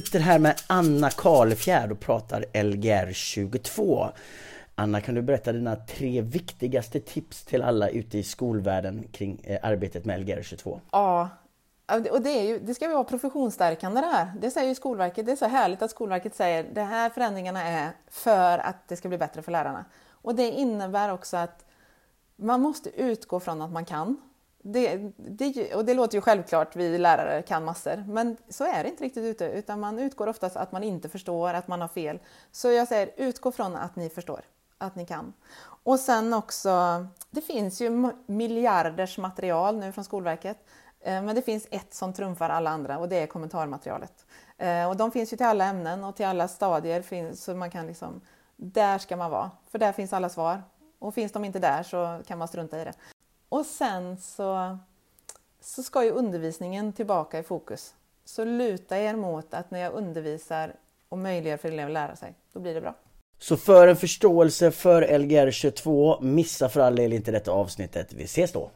sitter här med Anna Karlefjärd och pratar Lgr 22. Anna, kan du berätta dina tre viktigaste tips till alla ute i skolvärlden kring eh, arbetet med Lgr 22? Ja, och det, är ju, det ska ju vara professionsstärkande det här. Det säger ju Skolverket. Det är så härligt att Skolverket säger att de här förändringarna är för att det ska bli bättre för lärarna. Och det innebär också att man måste utgå från att man kan. Det, det, och det låter ju självklart, vi lärare kan massor, men så är det inte riktigt ute, utan man utgår oftast att man inte förstår, att man har fel. Så jag säger, utgå från att ni förstår, att ni kan. Och sen också, det finns ju miljarders material nu från Skolverket, eh, men det finns ett som trumfar alla andra och det är kommentarmaterialet. Eh, och de finns ju till alla ämnen och till alla stadier, så man kan liksom, där ska man vara, för där finns alla svar. Och finns de inte där så kan man strunta i det. Och sen så, så ska ju undervisningen tillbaka i fokus. Så luta er mot att när jag undervisar och möjliggör för elever att lära sig, då blir det bra. Så för en förståelse för Lgr 22, missa för all del inte detta avsnittet. Vi ses då!